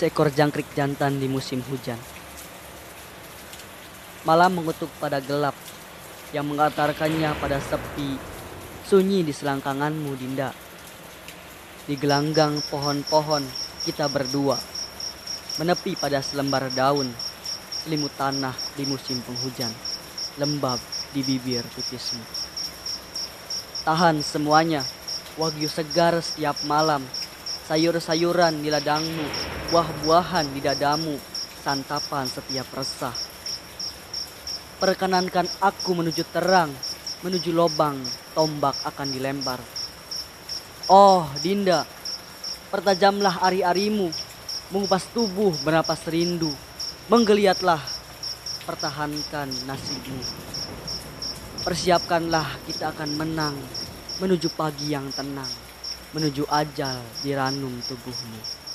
seekor jangkrik jantan di musim hujan. Malam mengutuk pada gelap yang mengantarkannya pada sepi, sunyi di selangkanganmu Dinda. Di gelanggang pohon-pohon kita berdua, menepi pada selembar daun, selimut tanah di musim penghujan, lembab di bibir tipismu. Tahan semuanya, wagyu segar setiap malam, sayur-sayuran di ladangmu, buah-buahan di dadamu, santapan setiap resah. Perkenankan aku menuju terang, menuju lobang, tombak akan dilempar. Oh, Dinda, pertajamlah ari-arimu, mengupas tubuh bernapas rindu, menggeliatlah, pertahankan nasibmu. Persiapkanlah kita akan menang, menuju pagi yang tenang, menuju ajal di ranum tubuhmu.